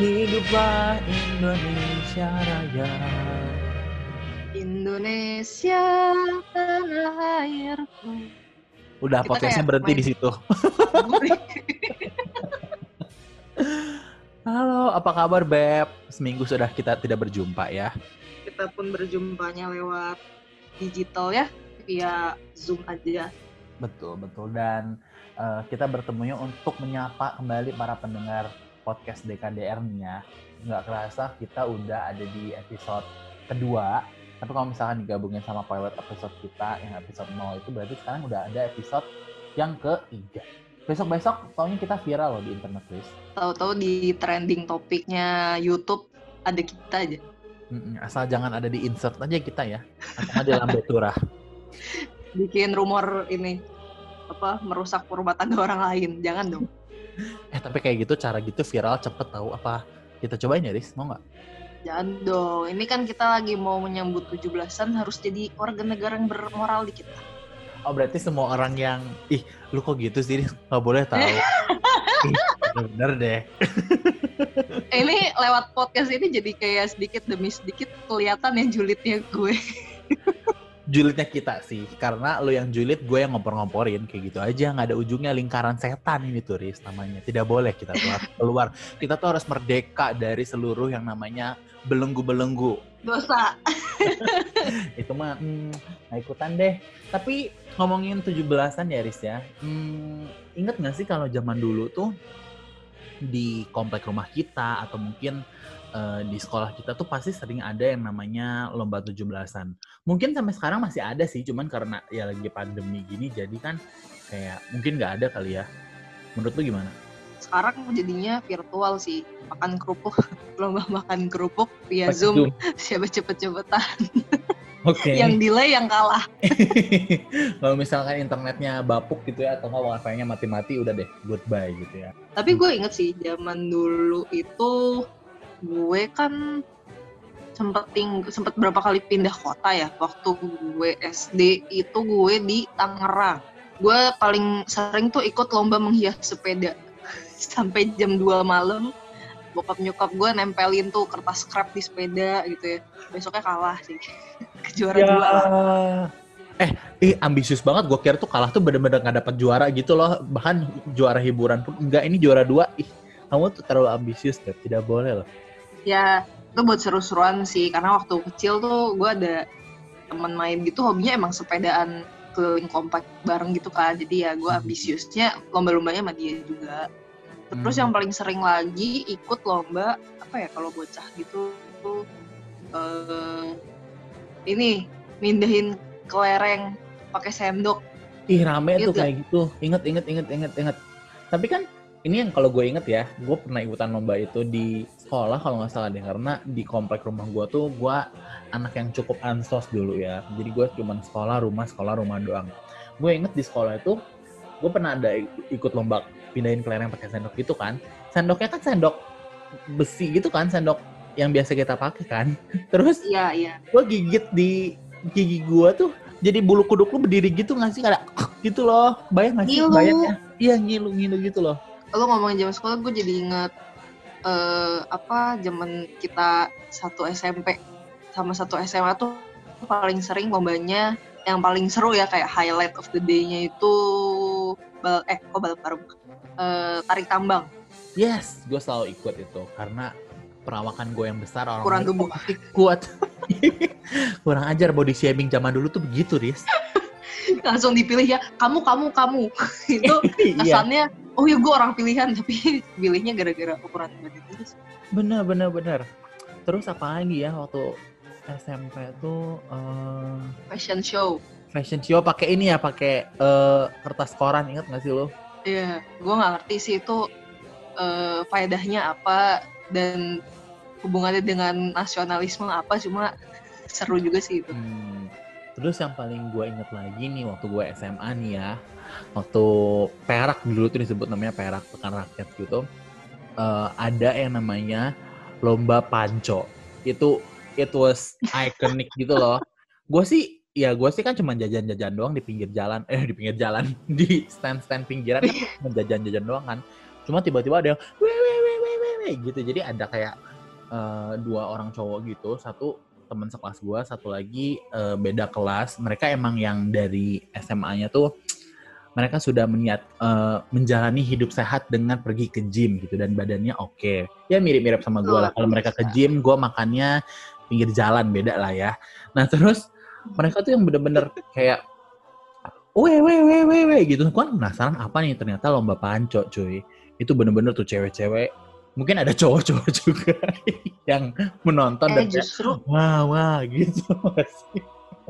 Hiduplah Indonesia Raya. Indonesia tanah airku. Udah Kita podcastnya kayak berhenti main- di situ. Halo, apa kabar Beb? Seminggu sudah kita tidak berjumpa ya. Kita pun berjumpanya lewat digital ya, via Zoom aja. Betul, betul. Dan eh, kita bertemunya untuk menyapa kembali para pendengar podcast DKDR nih ya. Nggak kerasa kita udah ada di episode kedua. Tapi kalau misalkan digabungin sama pilot episode kita yang episode 0 itu berarti sekarang udah ada episode yang ketiga. Besok-besok taunya kita viral loh di internet, Chris. Tahu-tahu di trending topiknya YouTube ada kita aja. Asal jangan ada di insert aja kita ya. Atau nggak di lambe turah. Bikin rumor ini apa merusak rumah tangga orang lain. Jangan dong. Eh tapi kayak gitu cara gitu viral cepet tahu apa? Kita cobain ya, Riz? Mau nggak? Jangan dong. Ini kan kita lagi mau menyambut 17-an harus jadi warga negara yang bermoral dikit. Oh berarti semua orang yang ih lu kok gitu sih nggak boleh tahu. Bener deh. Eh, ini lewat podcast ini jadi kayak sedikit demi sedikit kelihatan ya julidnya gue. Julidnya kita sih, karena lu yang julid, gue yang ngompor-ngomporin kayak gitu aja, nggak ada ujungnya lingkaran setan ini tuh Riz namanya. Tidak boleh kita keluar. keluar. Kita tuh harus merdeka dari seluruh yang namanya belenggu-belenggu. Dosa. itu mah hmm, nggak ikutan deh. Tapi ngomongin 17-an ya Riz ya. Hmm, inget nggak sih kalau zaman dulu tuh di komplek rumah kita atau mungkin eh, di sekolah kita tuh pasti sering ada yang namanya lomba 17-an. Mungkin sampai sekarang masih ada sih, cuman karena ya lagi pandemi gini jadi kan kayak mungkin nggak ada kali ya. Menurut lu gimana? Sekarang jadinya virtual sih. Makan kerupuk, lomba makan kerupuk via Pakai Zoom. Siapa cepet-cepetan. Oke. Yang delay yang kalah. kalau misalkan internetnya bapuk gitu ya atau nggak wifi-nya mati-mati udah deh goodbye gitu ya. Tapi gue inget sih, zaman dulu itu gue kan sempet ting sempet berapa kali pindah kota ya. Waktu gue SD itu gue di Tangerang. Gue paling sering tuh ikut lomba menghias sepeda. Sampai jam 2 malam, bokap nyokap gue nempelin tuh kertas scrap di sepeda gitu ya. Besoknya kalah sih. Kejuara dua lah. Eh, ih ambisius banget. Gue kira tuh kalah tuh bener-bener nggak dapat juara gitu loh. Bahkan juara hiburan pun enggak. Ini juara dua. Ih, kamu tuh terlalu ambisius, Beb. Tidak boleh loh. Ya, itu buat seru-seruan sih. Karena waktu kecil tuh gue ada temen main gitu, hobinya emang sepedaan keliling komplek bareng gitu kan. Jadi ya gue ambisiusnya lomba-lombanya sama dia juga. Terus Hmm. yang paling sering lagi ikut lomba apa ya kalau bocah gitu tuh eh ini mindahin kelereng pakai sendok. Ih rame tuh Gitu. kayak gitu. Ingat, inget, inget, inget, inget. Tapi kan ini yang kalau gue inget ya, gue pernah ikutan lomba itu di sekolah kalau nggak salah deh. Karena di komplek rumah gue tuh gue anak yang cukup ansos dulu ya. Jadi gue cuma sekolah, rumah, sekolah, rumah doang. Gue inget di sekolah itu, gue pernah ada ik- ikut lomba pindahin kelereng pakai sendok gitu kan. Sendoknya kan sendok besi gitu kan, sendok yang biasa kita pakai kan. Terus Iya, iya. gue gigit di gigi gue tuh jadi bulu kuduk lu berdiri gitu nggak sih kayak gitu loh bayang nggak sih bayangnya iya ngilu ngilu gitu loh Lo ngomongin zaman sekolah gue jadi inget eh apa zaman kita satu SMP sama satu SMA tuh paling sering lombanya yang paling seru ya kayak highlight of the day-nya itu bal eh kok balap karung Eh, tarik tambang. Yes gue selalu ikut itu karena perawakan gue yang besar orang Kurang gemuk. kuat kurang ajar body shaming zaman dulu tuh begitu Riz. Langsung dipilih ya kamu kamu kamu. Itu iya. kesannya oh ya gue orang pilihan tapi pilihnya gara-gara ukuran badan itu bener bener bener terus apa lagi ya waktu SMP tuh eh, fashion show fashion show pakai ini ya pakai eh, kertas koran ingat nggak sih lo Iya, gue nggak ngerti sih itu eh, faedahnya apa dan hubungannya dengan nasionalisme apa, cuma seru juga sih itu. Hmm. Terus yang paling gue inget lagi nih waktu gue SMA nih ya, waktu perak dulu tuh disebut namanya perak pekan rakyat gitu, eh, ada yang namanya lomba panco. Itu it was iconic gitu loh. Gue sih ya gue sih kan cuma jajan-jajan doang di pinggir jalan, eh di pinggir jalan, di stand-stand pinggiran kan cuma jajan-jajan doang kan. Cuma tiba-tiba ada yang weh weh weh weh gitu. Jadi ada kayak eh, dua orang cowok gitu, satu teman sekelas gua, satu lagi eh, beda kelas. Mereka emang yang dari SMA-nya tuh mereka sudah meniat eh, menjalani hidup sehat dengan pergi ke gym gitu dan badannya oke. Ya mirip-mirip sama gua lah. Kalau mereka ke gym, gua makannya pinggir jalan beda lah ya. Nah terus mereka tuh yang bener-bener kayak weh weh weh weh weh gitu. Gua penasaran apa nih ternyata lomba panco cuy. Itu bener-bener tuh cewek-cewek. Mungkin ada cowok-cowok juga yang menonton Eh dan kayak, justru wah wah gitu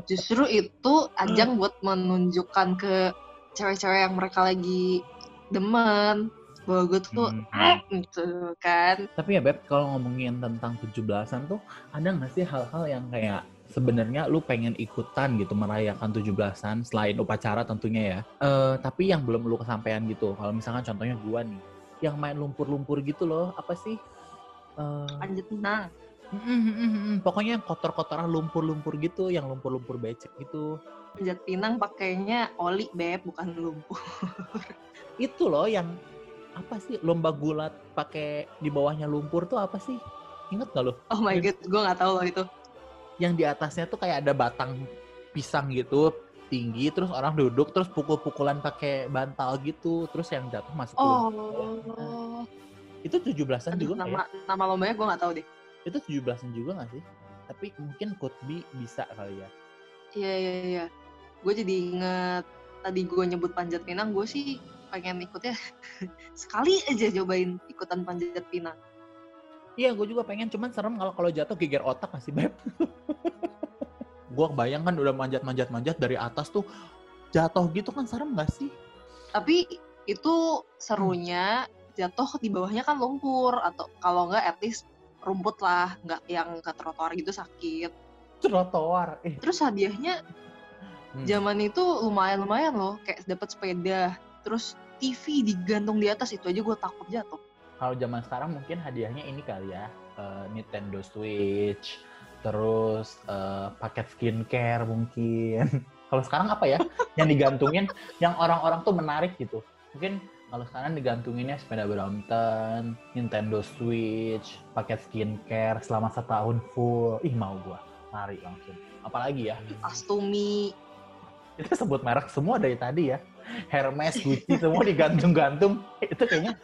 justru itu ajang buat menunjukkan ke cewek-cewek yang mereka lagi demen bahwa gue tuh Hmm. gitu kan Tapi ya Beb, kalau ngomongin tentang 17-an tuh ada nggak sih hal-hal yang kayak sebenarnya lu pengen ikutan gitu merayakan 17-an selain upacara tentunya ya. Eh tapi yang belum lu kesampaian gitu. Kalau misalkan contohnya gua nih yang main lumpur-lumpur gitu loh, apa sih? Eh panjat pinang mm, mm, mm, mm, mm. pokoknya yang kotor-kotoran lumpur-lumpur gitu, yang lumpur-lumpur becek gitu. panjat pinang pakainya oli beb bukan lumpur Itu loh yang apa sih lomba gulat pakai di bawahnya lumpur tuh apa sih? Ingat gak lo? oh my god gue nggak tahu loh itu yang di atasnya tuh kayak ada batang pisang gitu tinggi terus orang duduk terus pukul-pukulan pakai bantal gitu terus yang jatuh masuk oh. Itu 17-an aduh, juga nggak nama nama lombanya gue nggak tahu deh. Ya? itu 17-an juga gak sih? Tapi mungkin could be bisa kali ya. Iya iya iya. Gue jadi inget tadi gue nyebut panjat pinang gue sih pengen ikutnya sekali aja cobain ikutan panjat pinang. Iya gue juga pengen cuman serem kalau kalau jatuh geger otak gak sih beb gue bayang kan udah manjat-manjat-manjat dari atas tuh jatuh gitu kan serem gak sih? Tapi itu serunya jatuh di bawahnya kan lumpur atau kalau nggak at least rumput lah nggak yang ke trotoar gitu sakit. Trotoar eh. Terus hadiahnya hmm. zaman itu lumayan lumayan loh kayak dapat sepeda. Terus TV digantung di atas itu aja gue takut jatuh. Kalau zaman sekarang mungkin hadiahnya ini kali ya eh, Nintendo Switch terus eh, paket skincare mungkin kalau sekarang apa ya yang digantungin yang orang-orang tuh menarik gitu mungkin kalau sekarang digantunginnya sepeda Brompton, Nintendo Switch, paket skincare selama setahun full. Ih mau gua, lari langsung. Apalagi ya, Astumi kita sebut merek semua dari tadi ya. Hermes, Gucci, semua digantung-gantung. Itu kayaknya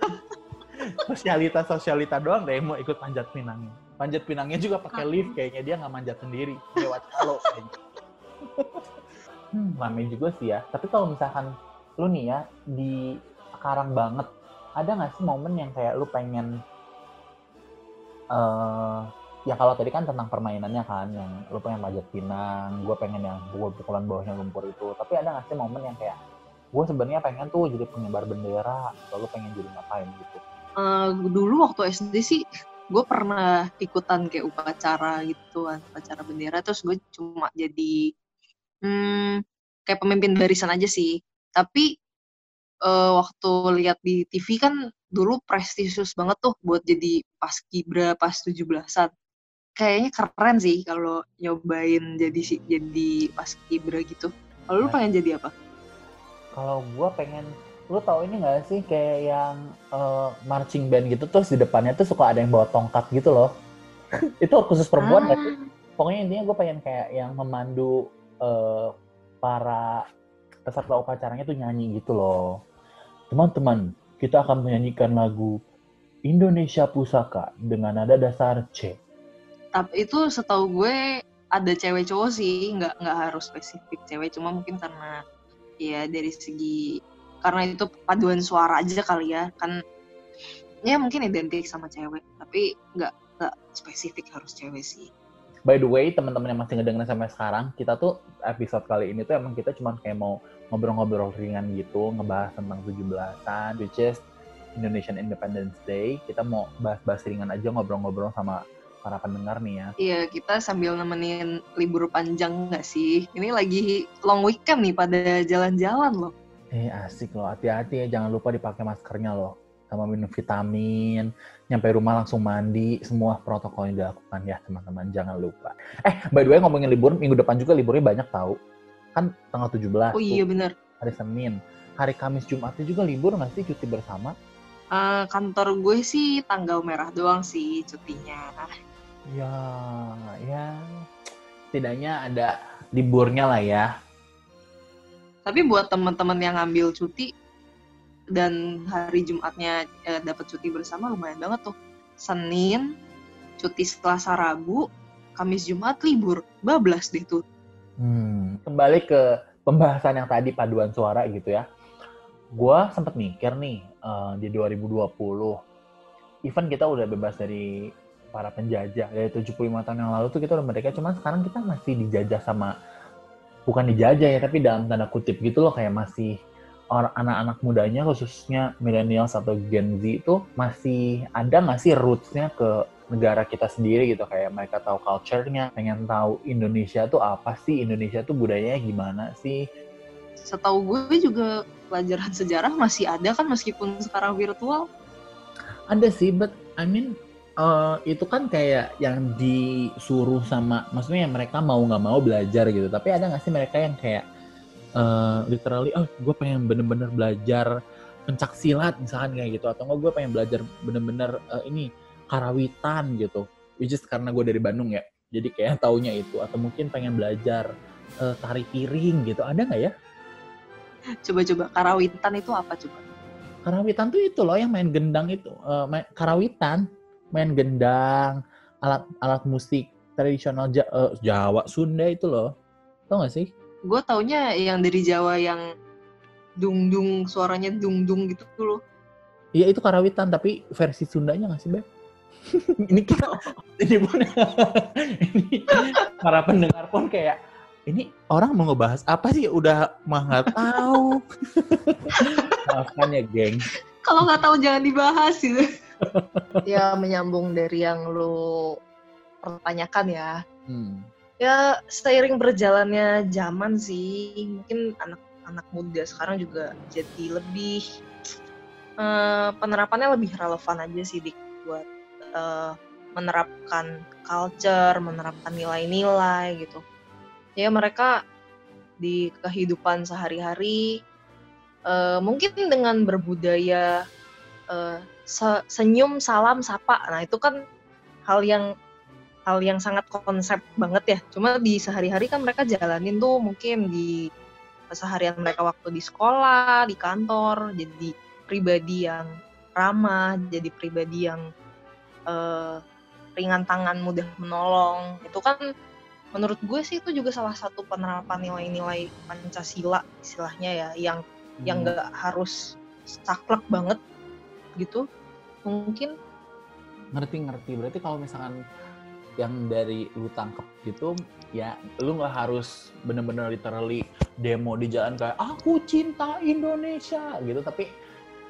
sosialita-sosialita doang deh yang mau ikut panjat pinangnya. Panjat pinangnya juga pakai lift kayaknya dia nggak manjat sendiri lewat calo kayaknya. hmm, rame juga sih ya. Tapi kalau misalkan lu nih ya di sekarang banget, ada nggak sih momen yang kayak lu pengen eh ya kalau tadi kan tentang permainannya kan yang lu pengen panjat pinang, gue pengen yang gue pukulan bawahnya lumpur itu. Tapi ada nggak sih momen yang kayak gue sebenarnya pengen tuh jadi pengibar bendera, atau lu pengen jadi ngapain gitu? Eh, dulu waktu SD sih gue pernah ikutan kayak upacara gitu kan upacara bendera terus gue cuma jadi hmm, kayak pemimpin barisan aja sih. Tapi eh, waktu lihat di TV kan dulu prestisius banget tuh buat jadi paskibra pas 17-an kayaknya keren sih kalau nyobain jadi si jadi paskibra gitu. Kalau lu Nah. pengen jadi apa? Kalau gue pengen, lu tahu ini nggak sih kayak yang eh, marching band gitu terus di depannya tuh suka ada yang bawa tongkat gitu loh. itu khusus perempuan sih? Ah, Pokoknya intinya gue pengen kayak yang memandu eh, para peserta upacaranya tuh nyanyi gitu loh. Teman-teman, kita akan menyanyikan lagu Indonesia Pusaka dengan nada dasar C. tapi itu setahu gue ada cewek cowok sih nggak nggak harus spesifik cewek cuma mungkin karena ya dari segi karena itu paduan suara aja kali ya kan ya mungkin identik sama cewek tapi nggak nggak spesifik harus cewek sih By the way, teman-teman yang masih ngedengerin sampai sekarang, kita tuh episode kali ini tuh emang kita cuma kayak mau ngobrol-ngobrol ringan gitu, ngebahas tentang 17-an, which is Indonesian Independence Day. Kita mau bahas-bahas ringan aja ngobrol-ngobrol sama para pendengar nih ya. Iya kita sambil nemenin libur panjang nggak sih ini lagi long weekend nih pada jalan-jalan loh Eh asik loh, hati-hati ya, jangan lupa dipakai maskernya loh. Sama minum vitamin, nyampe rumah langsung mandi, semua protokol yang dilakukan ya teman-teman, jangan lupa. Eh, by the way ngomongin libur, minggu depan juga liburnya banyak tahu. Kan tanggal 17 oh iya bener hari Senin. Hari Kamis Jumatnya juga libur nggak sih cuti bersama? Eh, kantor gue sih tanggal merah doang sih cutinya. Ya, ya. Setidaknya ada liburnya lah ya. Tapi buat teman-teman yang ngambil cuti dan hari Jumatnya eh, dapat cuti bersama lumayan banget tuh. Senin, cuti Selasa Rabu, Kamis Jumat libur. Bablas deh tuh. Hmm, kembali ke pembahasan yang tadi paduan suara gitu ya. Gua sempet mikir nih eh, di 2020, even kita udah bebas dari para penjajah dari 75 tahun yang lalu tuh kita udah merdeka, cuman sekarang kita masih dijajah sama bukan dijajah ya, tapi dalam tanda kutip gitu loh kayak masih orang anak-anak mudanya khususnya millennials atau Gen Z itu masih ada nggak sih rootsnya ke negara kita sendiri gitu kayak mereka tahu culture-nya, pengen tahu Indonesia tuh apa sih, Indonesia tuh budayanya gimana sih. Setahu gue juga pelajaran sejarah masih ada kan meskipun sekarang virtual. Ada sih, but I mean uh, itu kan kayak yang disuruh sama, maksudnya yang mereka mau nggak mau belajar gitu. Tapi ada nggak sih mereka yang kayak uh, literally, oh gue pengen bener-bener belajar pencak silat misalkan kayak gitu, atau enggak gue pengen belajar bener-bener uh, ini karawitan gitu, which is karena gue dari Bandung ya, jadi kayak taunya itu, atau mungkin pengen belajar uh, tari piring gitu, ada nggak ya? Coba-coba karawitan itu apa coba? Karawitan tuh itu loh yang main gendang itu, uh, main, karawitan, main gendang, alat alat musik tradisional ja, uh, Jawa, Sunda itu loh, tau gak sih? Gue taunya yang dari Jawa yang dung-dung suaranya dung-dung gitu loh. Iya itu karawitan tapi versi Sundanya nggak sih Beb? ini kita ini pun ini para pendengar pun kayak ini orang mau ngebahas apa sih udah mah nggak tahu maafkan ya geng Kalau nggak tahu jangan dibahas gitu. Ya menyambung dari yang lu pertanyakan ya. hmm. Ya seiring berjalannya zaman sih, mungkin anak-anak muda sekarang juga jadi lebih eh, penerapannya lebih relevan aja sih dik buat eh, menerapkan culture, menerapkan nilai-nilai gitu. Ya mereka di kehidupan sehari-hari eh, mungkin dengan berbudaya se- senyum, salam, sapa. Nah itu kan hal yang hal yang sangat konsep banget ya. Cuma di sehari-hari kan mereka jalanin tuh mungkin di keseharian mereka waktu di sekolah, di kantor, jadi pribadi yang ramah, jadi pribadi yang eh, ringan tangan, mudah menolong. Itu kan menurut gue sih itu juga salah satu penerapan nilai-nilai Pancasila istilahnya ya, yang yang nggak harus saklek banget gitu. Mungkin ngerti-ngerti berarti kalau misalkan yang dari lu tangkep gitu ya lu nggak harus bener-bener literally demo di jalan kayak aku cinta Indonesia gitu tapi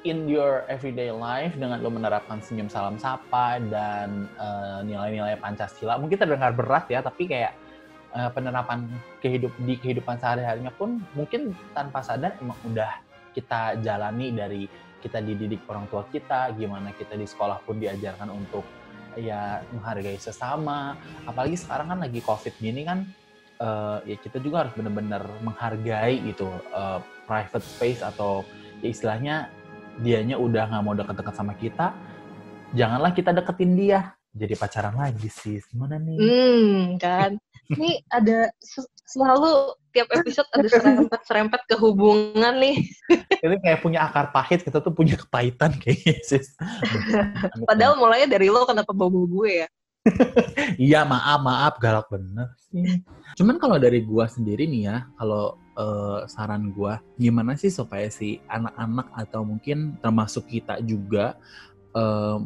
in your everyday life dengan lu menerapkan senyum salam sapa dan eh, nilai-nilai Pancasila mungkin terdengar berat ya tapi kayak eh, penerapan kehidup di kehidupan sehari-harinya pun mungkin tanpa sadar emang udah kita jalani dari kita dididik orang tua kita gimana kita di sekolah pun diajarkan untuk ya menghargai sesama. Apalagi sekarang kan lagi covid gini kan eh, ya kita juga harus benar-benar menghargai itu eh, private space atau ya istilahnya dianya udah nggak mau deket-deket sama kita janganlah kita deketin dia. Jadi pacaran lagi sih gimana nih? Hmm, kan. Ini ada se- selalu tiap episode ada serempet-serempet ke hubungan nih. ini kayak punya akar pahit kita tuh punya kepahitan kayaknya sis Padahal mulainya dari lo kenapa bawa gue ya? Iya maaf maaf galak bener sih. Cuman kalau dari gua sendiri nih ya, kalau eh, saran gua gimana sih supaya si anak-anak atau mungkin termasuk kita juga eh,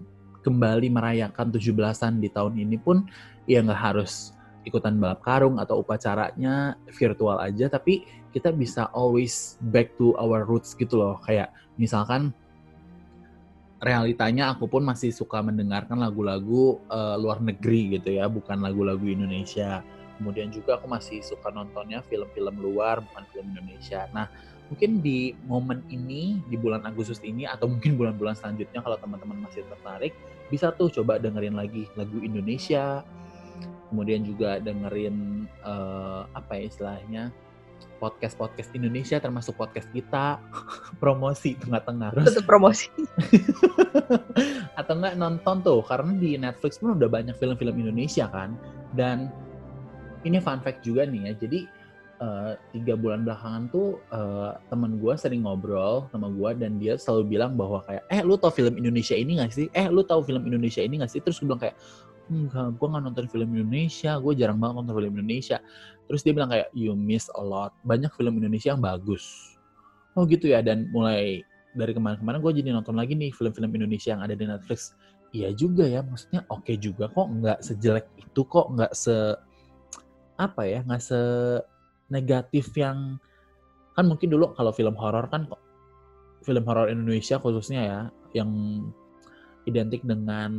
kembali merayakan 17-an di tahun ini pun ya nggak harus ikutan balap karung atau upacaranya virtual aja tapi kita bisa always back to our roots gitu loh kayak misalkan realitanya aku pun masih suka mendengarkan lagu-lagu eh, luar negeri gitu ya, bukan lagu-lagu Indonesia. Kemudian juga aku masih suka nontonnya film-film luar, bukan film Indonesia. Nah, mungkin di momen ini, di bulan Agustus ini, atau mungkin bulan-bulan selanjutnya kalau teman-teman masih tertarik, bisa tuh coba dengerin lagi lagu Indonesia. Kemudian juga dengerin eh, apa ya istilahnya podcast-podcast Indonesia termasuk podcast kita promosi tengah-tengah. Terus Tetap promosi. atau enggak nonton tuh karena di Netflix pun udah banyak film-film Indonesia kan. Dan ini fun fact juga nih ya jadi eh, tiga bulan belakangan tuh eh, teman gue sering ngobrol sama gue dan dia selalu bilang bahwa kayak eh lu tau film Indonesia ini gak sih? Eh lu tau film Indonesia ini gak sih? Terus gue bilang kayak enggak gue nggak nonton film Indonesia gue jarang banget nonton film Indonesia. Terus dia bilang kayak you miss a lot. Banyak film Indonesia yang bagus. Oh gitu ya dan mulai dari kemarin-kemarin gue jadi nonton lagi nih film-film Indonesia yang ada di Netflix. Iya juga ya maksudnya oke juga kok nggak sejelek itu kok nggak se apa ya nggak se negatif yang kan mungkin dulu kalau film horor kan kok film horor Indonesia khususnya ya yang identik dengan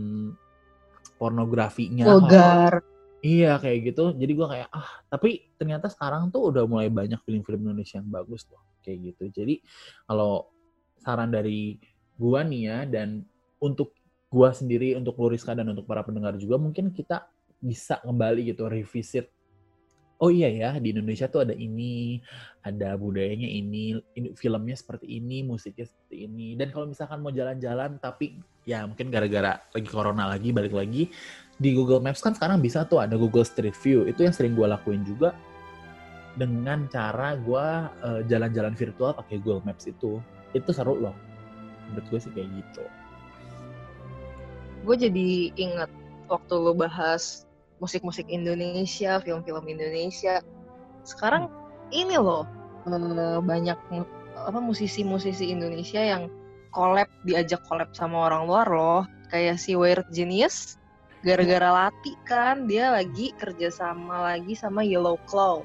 pornografinya. Vulgar. Iya kayak gitu. Jadi gua kayak ah tapi ternyata sekarang tuh udah mulai banyak film-film Indonesia yang bagus loh kayak gitu. Jadi kalau saran dari gua nih ya dan untuk gua sendiri untuk Luriska dan untuk para pendengar juga mungkin kita bisa kembali gitu revisit. Oh iya ya di Indonesia tuh ada ini, ada budayanya ini, ini filmnya seperti ini, musiknya seperti ini. Dan kalau misalkan mau jalan-jalan tapi ya mungkin gara-gara lagi corona lagi balik lagi di Google Maps kan sekarang bisa tuh ada Google Street View. Itu yang sering gue lakuin juga dengan cara gue eh, jalan-jalan virtual pakai Google Maps itu. Itu seru loh menurut gue sih kayak gitu. Gue jadi inget waktu lo bahas musik-musik Indonesia, film-film Indonesia. Sekarang ini loh eh, banyak apa musisi-musisi Indonesia yang collab diajak collab sama orang luar loh. Kayak si Weird Genius gara-gara Lati kan dia lagi kerjasama lagi sama Yellow Claw.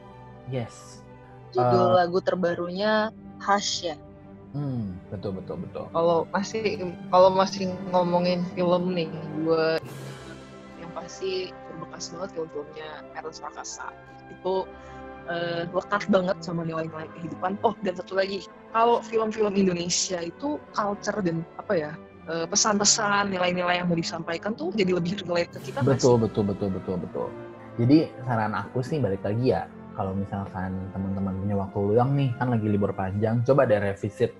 yes Judul Eh. lagu terbarunya Hush ya. hmm, betul betul betul kalau masih kalau masih ngomongin film nih gue pasti berbekas banget film-filmnya Ernest Prakasa. Itu eh, lekat banget sama nilai-nilai kehidupan. Oh dan satu lagi kalau film-film Indonesia itu culture dan apa ya eh, pesan-pesan nilai-nilai yang mau disampaikan tuh jadi lebih relate ke kita betul betul betul betul betul. Jadi saran aku sih balik lagi ya kalau misalkan teman-teman punya waktu luang nih kan lagi libur panjang coba deh revisit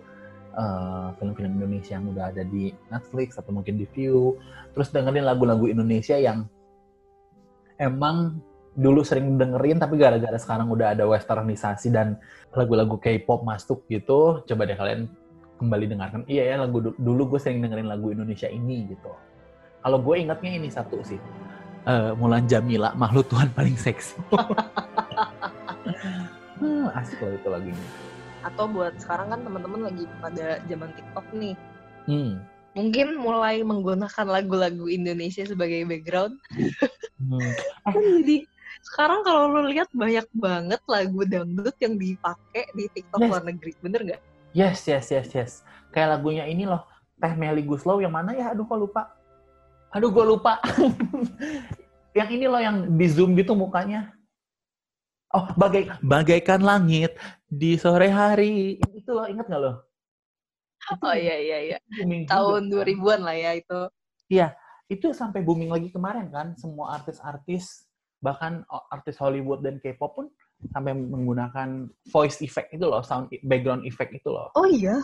eh, film-film Indonesia yang udah ada di Netflix atau mungkin di View. Terus dengerin lagu-lagu Indonesia yang emang dulu sering dengerin tapi gara-gara sekarang udah ada westernisasi dan lagu-lagu K-pop masuk gitu coba deh kalian kembali dengarkan. Iya ya lagu du- dulu gue sering dengerin lagu Indonesia ini gitu. Kalau gue ingatnya ini satu sih. Eh, Mulan Jamila makhluk Tuhan paling seksi. Hmm, asik loh itu lagunya. Atau buat sekarang kan teman-teman lagi pada zaman TikTok nih. Hmm. mungkin mulai menggunakan lagu-lagu Indonesia sebagai background Hmm. kan jadi sekarang kalau lo lihat banyak banget lagu dangdut yang dipakai di TikTok Yes. luar negeri, bener nggak? yes yes yes yes kayak lagunya ini loh Teh Meli Guslow yang mana ya aduh kok lupa aduh gue lupa yang ini loh yang di zoom gitu mukanya oh bagai bagaikan langit di sore hari itu loh inget nggak lo Oh iya iya iya. Tahun kan? 2000-an lah ya itu. Itu sampai booming lagi kemarin kan semua artis-artis bahkan artis Hollywood dan K-pop pun sampai menggunakan voice effect itu loh sound i- background effect itu loh Oh iya.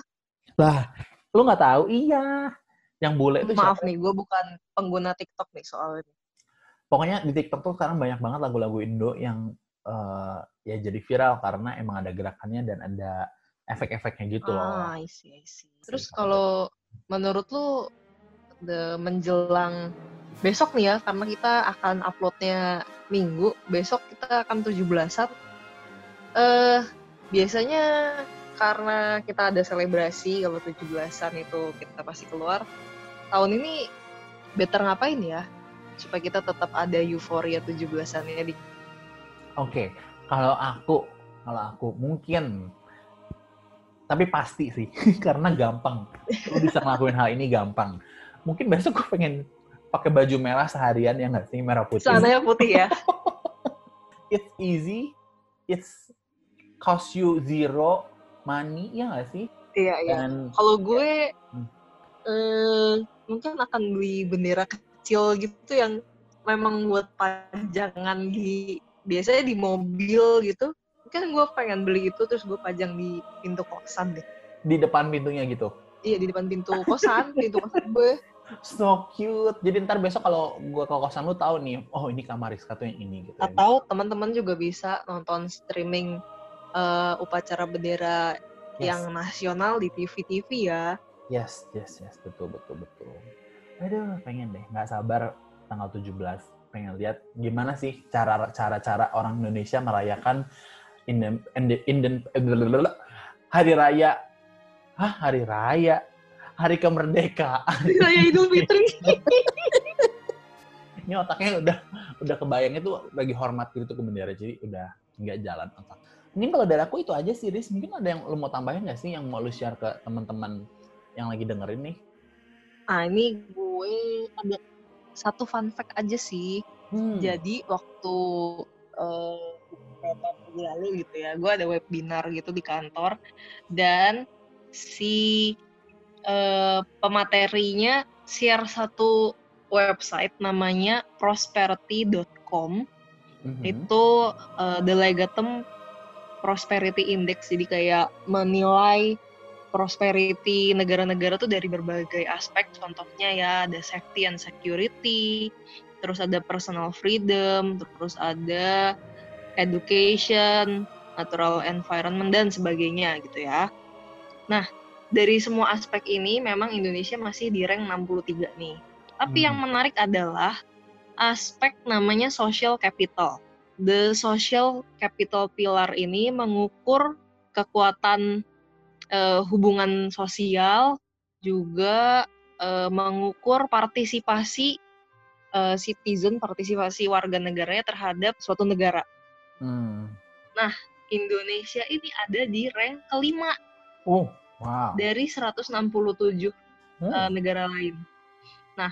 lah lu nggak tahu iya yang bule itu Maaf siapa? nih, gue bukan pengguna TikTok nih soalnya. pokoknya di TikTok tuh sekarang banyak banget lagu-lagu Indo yang eh, ya jadi viral karena emang ada gerakannya dan ada efek-efeknya gitu loh Ah, I see, I see. Terus kalau menurut lu the menjelang besok nih ya, karena kita akan uploadnya minggu, besok kita akan 17-an. Eh, biasanya karena kita ada selebrasi kalau 17-an itu kita pasti keluar. Tahun ini better ngapain ya? Supaya kita tetap ada euforia 17-annya di Oke, kalau aku, kalau aku mungkin, tapi pasti sih, karena gampang. Lu bisa ngelakuin hal ini gampang. Mungkin besok gue pengen pakai baju merah seharian ya nggak sih merah putih. sananya putih ya. It's easy, it's cost you zero money ya nggak sih? Iya, iya. Dan Kalau gue Hmm. eh, mungkin akan beli bendera kecil gitu yang memang buat pajangan di biasanya di mobil gitu. Mungkin gue pengen beli itu terus gue pajang di pintu kosan deh. Di depan pintunya gitu. Iya di depan pintu kosan, pintu kosan gue. So cute. Jadi ntar besok kalau gue ke kosan lu tahu nih, oh ini kamar Rizka tuh yang ini gitu. ya. Atau teman-teman juga bisa nonton streaming eh, upacara bendera Yes. yang nasional di TV-TV ya. Yes, yes, yes, betul, betul, betul. Aduh, pengen deh, nggak sabar tanggal 17. Pengen lihat gimana sih cara cara cara orang Indonesia merayakan Inden, Inden, Inden- hari raya, hah hari raya, hari kemerdekaan. Raya Idul Fitri. Ini otaknya udah udah kebayangnya tuh lagi hormat gitu ke bendera, jadi udah nggak jalan otak. Ini kalau dari aku itu aja sih, Riz. Mungkin ada yang lu mau tambahin nggak sih yang mau lu share ke teman-teman yang lagi dengerin nih? Nah ini gue ada satu fun fact aja sih. Hmm. Jadi waktu beberapa minggu lalu gitu ya, gue ada webinar gitu di kantor dan si eh, pematerinya share satu website namanya prosperity.com Mhm. itu eh, the Legatum Prosperity Index. Jadi kayak menilai prosperity negara-negara tuh dari berbagai aspek. Contohnya ya ada safety and security terus ada personal freedom terus ada education natural environment dan sebagainya gitu ya. Nah dari semua aspek ini memang Indonesia masih di rank 63 nih tapi Hmm. yang menarik adalah aspek namanya social capital the social capital pillar ini mengukur kekuatan eh, hubungan sosial juga eh, mengukur partisipasi eh, citizen partisipasi warga negaranya terhadap suatu negara. Hmm. Indonesia ini ada di rank kelima Oh, wow. dari 167 Hmm. eh, negara lain. Nah,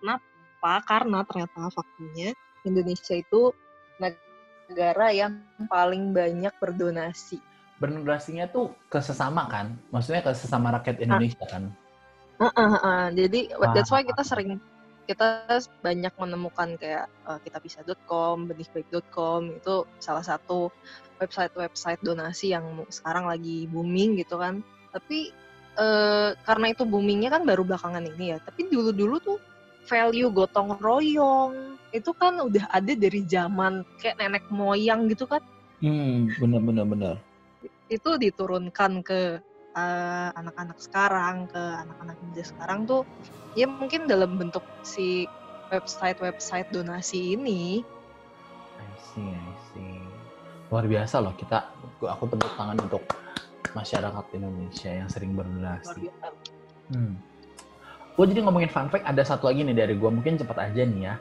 kenapa? Karena ternyata faktanya Indonesia itu negara yang paling banyak berdonasi. Berdonasinya tuh ke sesama kan? Maksudnya ke sesama rakyat Indonesia kan? Heeh, heeh. Jadi that's why Ah. kita sering kita banyak menemukan kayak uh, kitabisa.com, benihbaik.com itu salah satu website-website donasi yang sekarang lagi booming gitu kan. Tapi eh, karena itu boomingnya kan baru belakangan ini ya. Tapi dulu-dulu tuh value gotong royong itu kan udah ada dari zaman kayak nenek moyang gitu kan. Hmm, bener bener bener. itu diturunkan ke eh, anak-anak sekarang, ke anak-anak muda sekarang tuh ya mungkin dalam bentuk si website-website donasi ini. I see, I see. Luar biasa loh kita. Aku tepuk tangan untuk masyarakat Indonesia yang sering berdonasi. Hmm. Gue jadi ngomongin fun fact, ada satu lagi nih dari gue, mungkin cepat aja nih ya.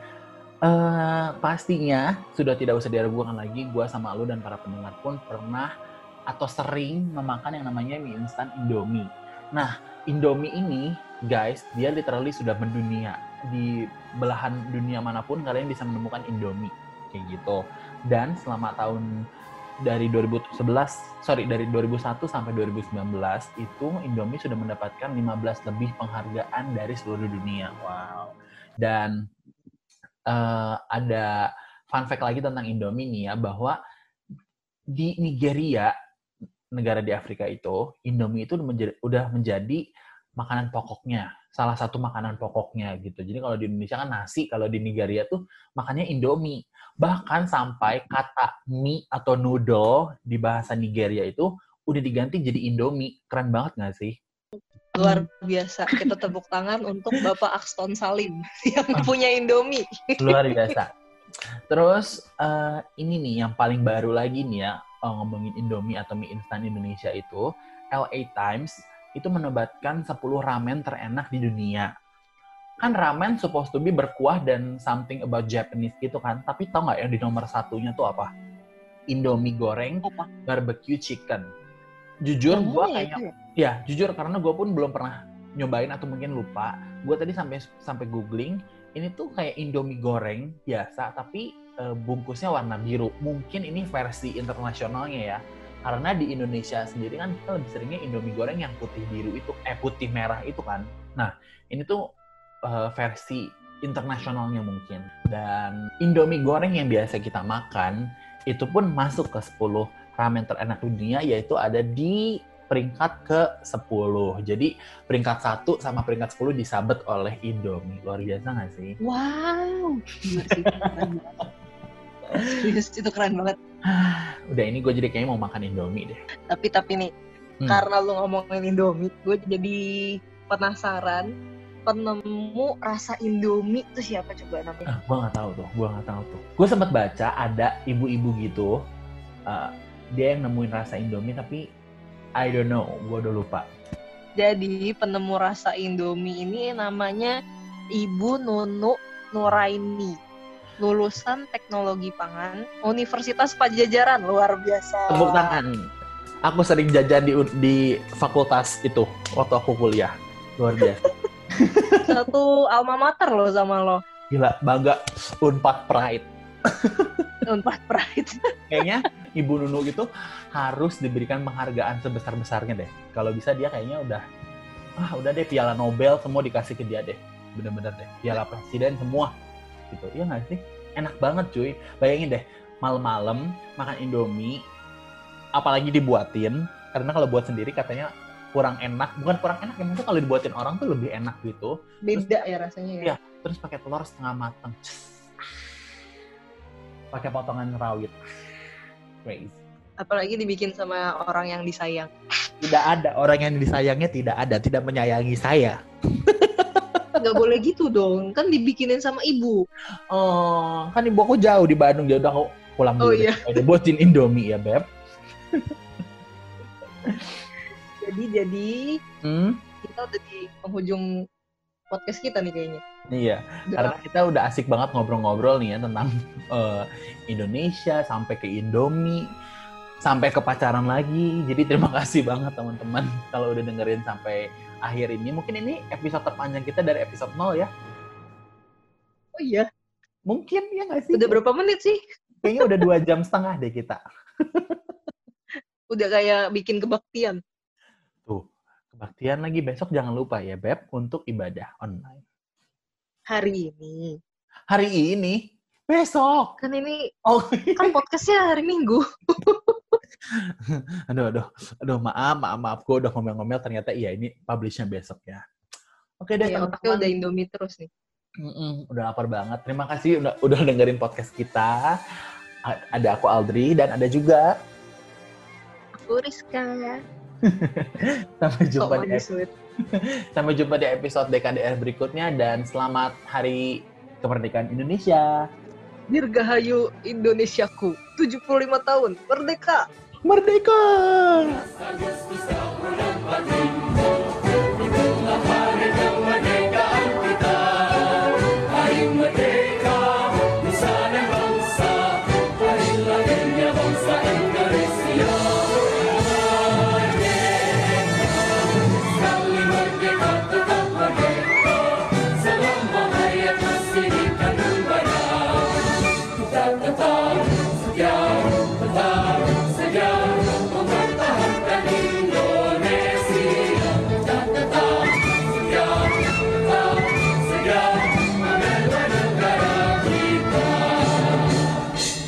Eh pastinya sudah tidak usah diragukan lagi, gue sama lu dan para pendengar pun pernah atau sering memakan yang namanya mie instan Indomie. Nah, Indomie ini, guys, dia literally sudah mendunia. Di belahan dunia mana pun kalian bisa menemukan Indomie kayak gitu. Dan selama tahun dari 2011, sorry dari 2001 sampai 2019 itu Indomie sudah mendapatkan 15 lebih penghargaan dari seluruh dunia. Wow. Dan eh, ada fun fact lagi tentang Indomie nih ya bahwa di Nigeria negara di Afrika itu Indomie itu menjadi, udah menjadi makanan pokoknya salah satu makanan pokoknya gitu jadi kalau di Indonesia kan nasi kalau di Nigeria tuh makannya Indomie bahkan sampai kata mie atau noodle di bahasa Nigeria itu udah diganti jadi Indomie. Keren banget nggak sih? Luar biasa. Kita tepuk tangan untuk Bapak Axton Salim yang punya Indomie. luar biasa. Terus eh, ini nih yang paling baru lagi nih ya eh, ngomongin Indomie atau mie instan Indonesia itu LA Times itu menobatkan 10 ramen terenak di dunia kan ramen supposed to be berkuah dan something about Japanese gitu kan. Tapi tau nggak yang di nomor satunya tuh apa? Indomie goreng Apa? barbecue chicken. Jujur Oh, gua ya kayak itu ya? jujur karena gue pun belum pernah nyobain atau mungkin lupa. Gue tadi sampai sampai googling ini tuh kayak indomie goreng biasa tapi eh, bungkusnya warna biru. Mungkin ini versi internasionalnya ya. Karena di Indonesia sendiri kan kita lebih seringnya indomie goreng yang putih biru itu eh putih merah itu kan. Nah ini tuh eh, versi internasionalnya mungkin dan indomie goreng yang biasa kita makan itu pun masuk ke 10 ramen terenak dunia yaitu ada di peringkat ke 10. Jadi peringkat 1 sama peringkat 10 disabet oleh Indomie. Luar biasa nggak sih? Wow. Bener sih, keren banget. Serius, itu keren banget. Udah ini gue jadi kayaknya mau makan Indomie deh. Tapi tapi nih, Hmm. karena lu ngomongin Indomie, gue jadi penasaran penemu rasa Indomie itu siapa coba namanya? Ah, gue nggak tahu tuh, gue nggak tahu tuh. Gue sempat baca ada ibu-ibu gitu, uh, dia yang nemuin rasa Indomie tapi I don't know, gue udah lupa. Jadi penemu rasa Indomie ini namanya Ibu Nunu Nuraini. Lulusan Teknologi Pangan Universitas Pajajaran luar biasa. Tepuk tangan. Aku sering jajan di di fakultas itu waktu aku kuliah. Luar biasa. Satu alma mater loh sama lo. Gila, bangga. Unpad Pride. Unpad Pride. Kayaknya Ibu Nunu itu harus diberikan penghargaan sebesar-besarnya deh. Kalau bisa dia kayaknya udah, ah udah deh piala Nobel semua dikasih ke dia deh. Bener-bener deh. Piala presiden semua. Gitu. Iya nggak sih? Enak banget cuy. Bayangin deh, malam-malam makan Indomie, apalagi dibuatin. Karena kalau buat sendiri katanya kurang enak. Bukan kurang enak, ya maksudnya kalau dibuatin orang tuh lebih enak gitu. Beda ya rasanya ya. Iya. Terus pakai telur setengah matang. Pakai potongan rawit. Crazy. Apalagi dibikin sama orang yang disayang. Tidak ada orang yang disayangnya tidak ada, tidak menyayangi saya. Gak boleh gitu dong. Kan dibikinin sama ibu. Oh, kan ibu aku jauh di Bandung, jadi aku pulang dulu. Oh, iya. Udah buatin Indomie ya, Beb. Jadi jadi Hmm? kita udah di penghujung podcast kita nih kayaknya. Iya, Udah karena kita udah asik banget ngobrol-ngobrol nih ya tentang eh, Indonesia sampai ke Indomie, sampai ke pacaran lagi. Jadi terima kasih banget teman-teman kalau udah dengerin sampai akhir ini. Mungkin ini episode terpanjang kita dari episode 0 ya. Oh iya. Mungkin ya nggak sih? Udah berapa menit sih? Kayaknya udah dua jam setengah deh kita. Udah kayak bikin kebaktian. Tuh, kebaktian lagi besok jangan lupa ya Beb untuk ibadah online. Hari ini. Hari ini, besok. Kan ini Oh, kan podcastnya hari Minggu. aduh, aduh, aduh, maaf, maaf, maaf. Gue udah ngomel-ngomel ternyata iya ini publishnya besok ya. Oke deh, Ya, udah Indomie terus nih. Mm-mm, udah lapar banget. Terima kasih udah, udah dengerin podcast kita. A- Ada aku Aldri dan ada juga. Aku Rizka. Sampai Sok jumpa di sampai jumpa di episode DKDR berikutnya dan selamat Hari Kemerdekaan Indonesia. Dirgahayu Indonesiaku. 75 tahun. Merdeka. Merdeka! Agustus tahun